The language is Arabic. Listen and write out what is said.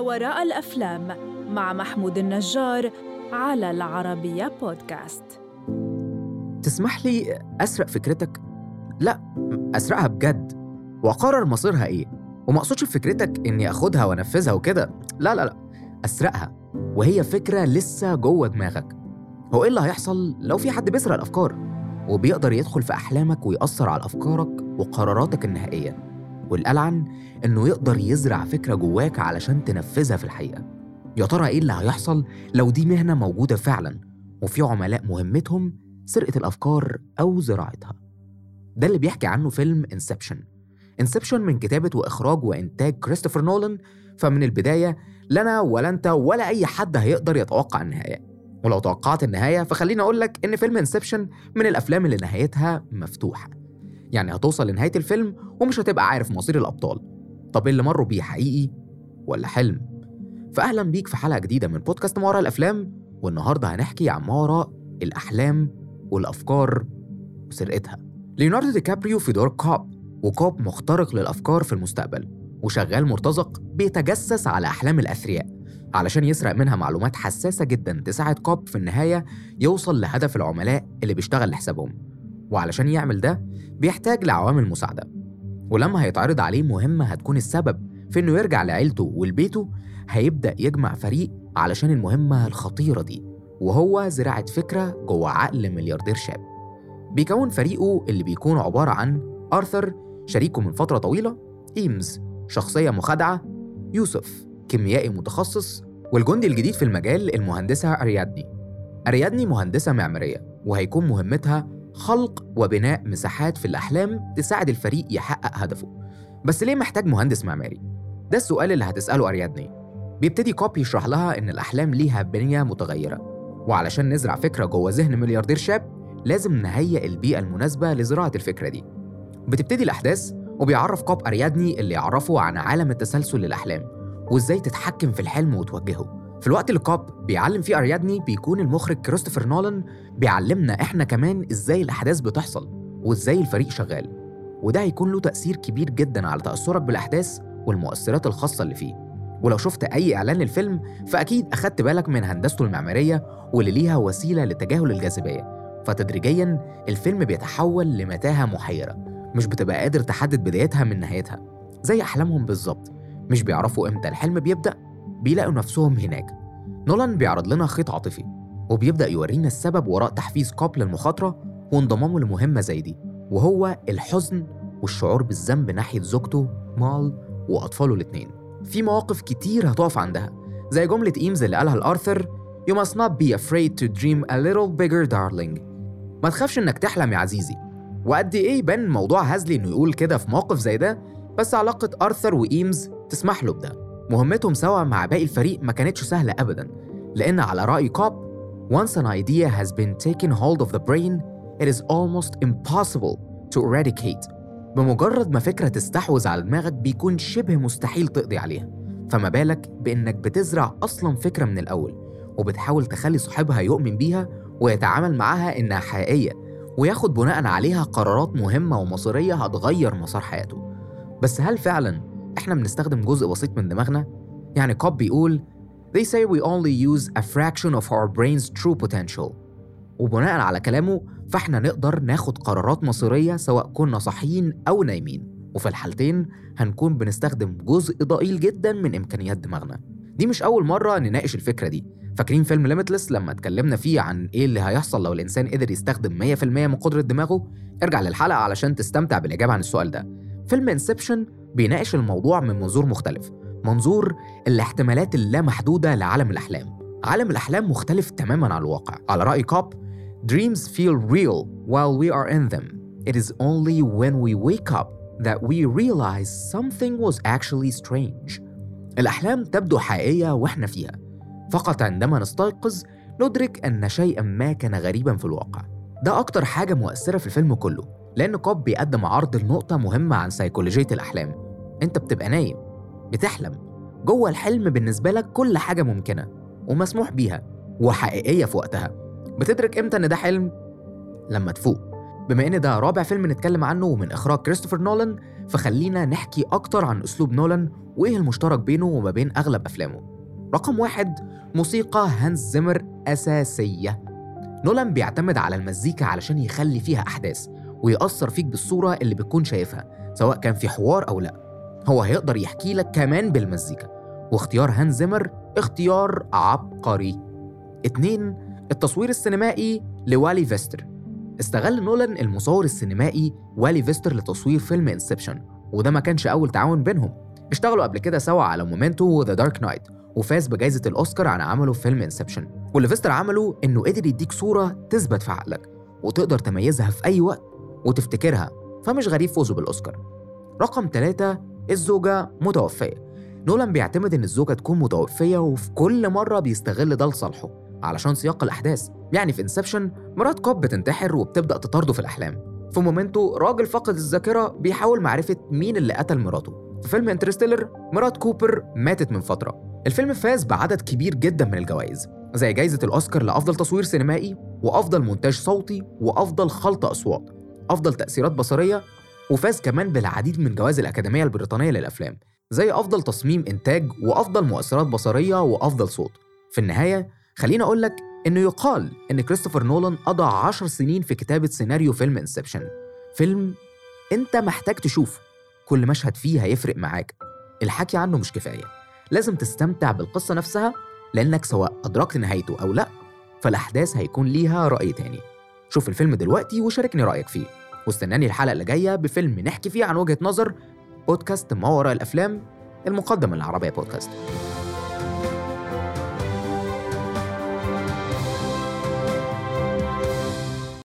وراء الأفلام مع محمود النجار على العربية بودكاست. تسمح لي أسرق فكرتك؟ لا أسرقها بجد. وأقرر مصيرها إيه؟ وما أقصدش بفكرتك إني أخدها وأنفذها وكده. لا لا لا أسرقها. وهي فكرة لسه جوه دماغك. هو إيه اللي هيحصل لو في حد بيسرق الأفكار؟ وبيقدر يدخل في أحلامك ويأثر على أفكارك وقراراتك النهائية. والألعن إنه يقدر يزرع فكرة جواك علشان تنفذها في الحقيقة. يا ترى إيه اللي هيحصل لو دي مهنة موجودة فعلا وفي عملاء مهمتهم سرقة الأفكار أو زراعتها؟ ده اللي بيحكي عنه فيلم Inception Inception من كتابة وإخراج وإنتاج كريستوفر نولان فمن البداية لا أنا ولا أنت ولا أي حد هيقدر يتوقع النهاية. ولو توقعت النهاية فخليني أقول لك إن فيلم Inception من الأفلام اللي نهايتها مفتوحة. يعني هتوصل لنهاية الفيلم ومش هتبقى عارف مصير الأبطال. طب اللي مروا بيه حقيقي ولا حلم؟ فأهلا بيك في حلقة جديدة من بودكاست ما وراء الأفلام والنهاردة هنحكي عن ما وراء الأحلام والأفكار وسرقتها. ليوناردو دي كابريو في دور كوب وكوب مخترق للأفكار في المستقبل وشغال مرتزق بيتجسس على أحلام الأثرياء علشان يسرق منها معلومات حساسة جدا تساعد كوب في النهاية يوصل لهدف العملاء اللي بيشتغل لحسابهم. وعلشان يعمل ده بيحتاج لعوامل مساعدة. ولما هيتعرض عليه مهمة هتكون السبب في إنه يرجع لعيلته ولبيته هيبدأ يجمع فريق علشان المهمة الخطيرة دي وهو زراعة فكرة جوه عقل ملياردير شاب. بيكون فريقه اللي بيكون عبارة عن آرثر شريكه من فترة طويلة إيمز. شخصية مخادعة يوسف كيميائي متخصص والجندي الجديد في المجال المهندسة أريادني. أريادني مهندسة معمارية وهيكون مهمتها خلق وبناء مساحات في الأحلام تساعد الفريق يحقق هدفه. بس ليه محتاج مهندس معماري؟ ده السؤال اللي هتسأله أريادني بيبتدي كوب يشرح لها إن الأحلام ليها بنية متغيرة. وعلشان نزرع فكرة جوه ذهن ملياردير شاب لازم نهيئ البيئة المناسبة لزراعة الفكرة دي. بتبتدي الأحداث وبيعرف كوب أريادني اللي يعرفه عن عالم التسلسل للأحلام وإزاي تتحكم في الحلم وتوجهه. في الوقت اللي كوب بيعلم فيه أريادني بيكون المخرج كريستوفر نولان بيعلمنا إحنا كمان إزاي الأحداث بتحصل وإزاي الفريق شغال. وده هيكون له تأثير كبير جدا على تأثرك بالأحداث والمؤثرات الخاصة اللي فيه. ولو شفت أي إعلان للفيلم فأكيد أخدت بالك من هندسته المعمارية واللي ليها وسيلة لتجاهل الجاذبية. فتدريجيا الفيلم بيتحول لمتاهة محيرة مش بتبقى قادر تحدد بدايتها من نهايتها زي أحلامهم بالظبط. مش بيعرفوا إمتى الحلم بيبدأ بيلاقوا نفسهم هناك. نولان بيعرض لنا خيط عاطفي وبيبدأ يورينا السبب وراء تحفيز كوب للمخاطرة وانضمامه لمهمة زي دي وهو الحزن والشعور بالذنب ناحية زوجته مال وأطفاله الاتنين. في مواقف كتير هتقف عندها زي جملة إيمز اللي قالها لآرثر You must not be afraid to dream a little bigger darling. ما تخافش إنك تحلم يا عزيزي. وقد إيه يبان موضوع هزلي إنه يقول كده في موقف زي ده بس علاقة آرثر وإيمز تسمح له بده. مهمتهم سوا مع باقي الفريق ما كانتش سهلة أبدا لأن على رأي كوب Once an idea has been taken hold of the brain, it is almost impossible to eradicate. بمجرد ما فكرة تستحوذ على دماغك بيكون شبه مستحيل تقضي عليها فما بالك بإنك بتزرع أصلا فكرة من الأول وبتحاول تخلي صاحبها يؤمن بيها ويتعامل معاها إنها حقيقية وياخد بناء عليها قرارات مهمة ومصيرية هتغير مسار حياته بس هل فعلا إحنا بنستخدم جزء بسيط من دماغنا؟ يعني كوب بيقول They say we only use a fraction of our brain's true potential. وبناء على كلامه فإحنا نقدر ناخد قرارات مصيرية سواء كنا صاحيين أو نايمين. وفي الحالتين هنكون بنستخدم جزء ضئيل جدا من إمكانيات دماغنا. دي مش أول مرة نناقش الفكرة دي. فاكرين فيلم Limitless لما اتكلمنا فيه عن إيه اللي هيحصل لو الإنسان قدر يستخدم 100% من قدرة دماغه. ارجع للحلقة علشان تستمتع بالإجابة عن السؤال ده. فيلم Inception بيناقش الموضوع من منظور مختلف. منظور الاحتمالات اللامحدودة لعالم الأحلام. عالم الأحلام مختلف تماما عن الواقع. على رأي كوب Dreams feel real while we are in them. It is only when we wake up that we realize something was actually strange. الأحلام تبدو حقيقية وإحنا فيها. فقط عندما نستيقظ ندرك أن شيئا ما كان غريبا في الواقع. ده أكتر حاجة مؤثرة في الفيلم كله لأن كوب بيقدم عرض لنقطة مهمة عن سيكولوجية الأحلام. أنت بتبقى نايم بتحلم. جوه الحلم بالنسبة لك كل حاجة ممكنة ومسموح بيها وحقيقية في وقتها. بتدرك إمتى إن ده حلم؟ لما تفوق. بما إن ده رابع فيلم نتكلم عنه ومن إخراج كريستوفر نولان فخلينا نحكي أكتر عن أسلوب نولان وإيه المشترك بينه وما بين أغلب أفلامه. رقم واحد موسيقى هانس زيمر أساسية. نولان بيعتمد على المزيكا علشان يخلي فيها أحداث ويأثر فيك بالصورة اللي بتكون شايفها سواء كان في حوار أو لأ. هو هيقدر يحكي لك كمان بالمزيكا. واختيار هانس زيمر اختيار عبقري. اتنين التصوير السينمائي لوالي فيستر. استغل نولان المصور السينمائي والي فيستر لتصوير فيلم Inception وده ما كانش أول تعاون بينهم. اشتغلوا قبل كده سوا على Memento و The Dark Knight وفاز بجائزة الأوسكار عن عمله في فيلم Inception. واللي فيستر عمله إنه قدر يديك صورة تثبت في عقلك وتقدر تميزها في أي وقت وتفتكرها فمش غريب فوزه بالأوسكار. رقم ثلاثة الزوجة متوفية. نولان بيعتمد إن الزوجة تكون متوفية وفي كل مرة بيستغل ده لصالحه علشان سياق الأحداث. يعني في Inception مرات كوب بتنتحر وبتبدأ تطارده في الأحلام. في Memento راجل فقد الذاكرة بيحاول معرفة مين اللي قتل مراته. في فيلم Interstellar مرات كوبر ماتت من فترة. الفيلم فاز بعدد كبير جدا من الجوائز زي جائزة الأوسكار لأفضل تصوير سينمائي وأفضل مونتاج صوتي وأفضل خلط أصوات. أفضل تأثيرات بصرية وفاز كمان بالعديد من جوائز الأكاديمية البريطانية للأفلام زي أفضل تصميم إنتاج وأفضل مؤثرات بصرية وأفضل صوت. في النهاية خليني أقول لك إنه يقال إن كريستوفر نولان قضى عشر سنين في كتابة سيناريو فيلم Inception فيلم أنت محتاج تشوفه كل مشهد فيه هيفرق معاك. الحكي عنه مش كفاية لازم تستمتع بالقصة نفسها لأنك سواء أدركت نهايته أو لأ فالأحداث هيكون ليها رأي تاني. شوف الفيلم دلوقتي وشاركني رأيك فيه. واستناني الحلقة اللي جاية بفيلم نحكي فيه عن وجهة نظر بودكاست ما وراء الأفلام المقدم من العربية بودكاست.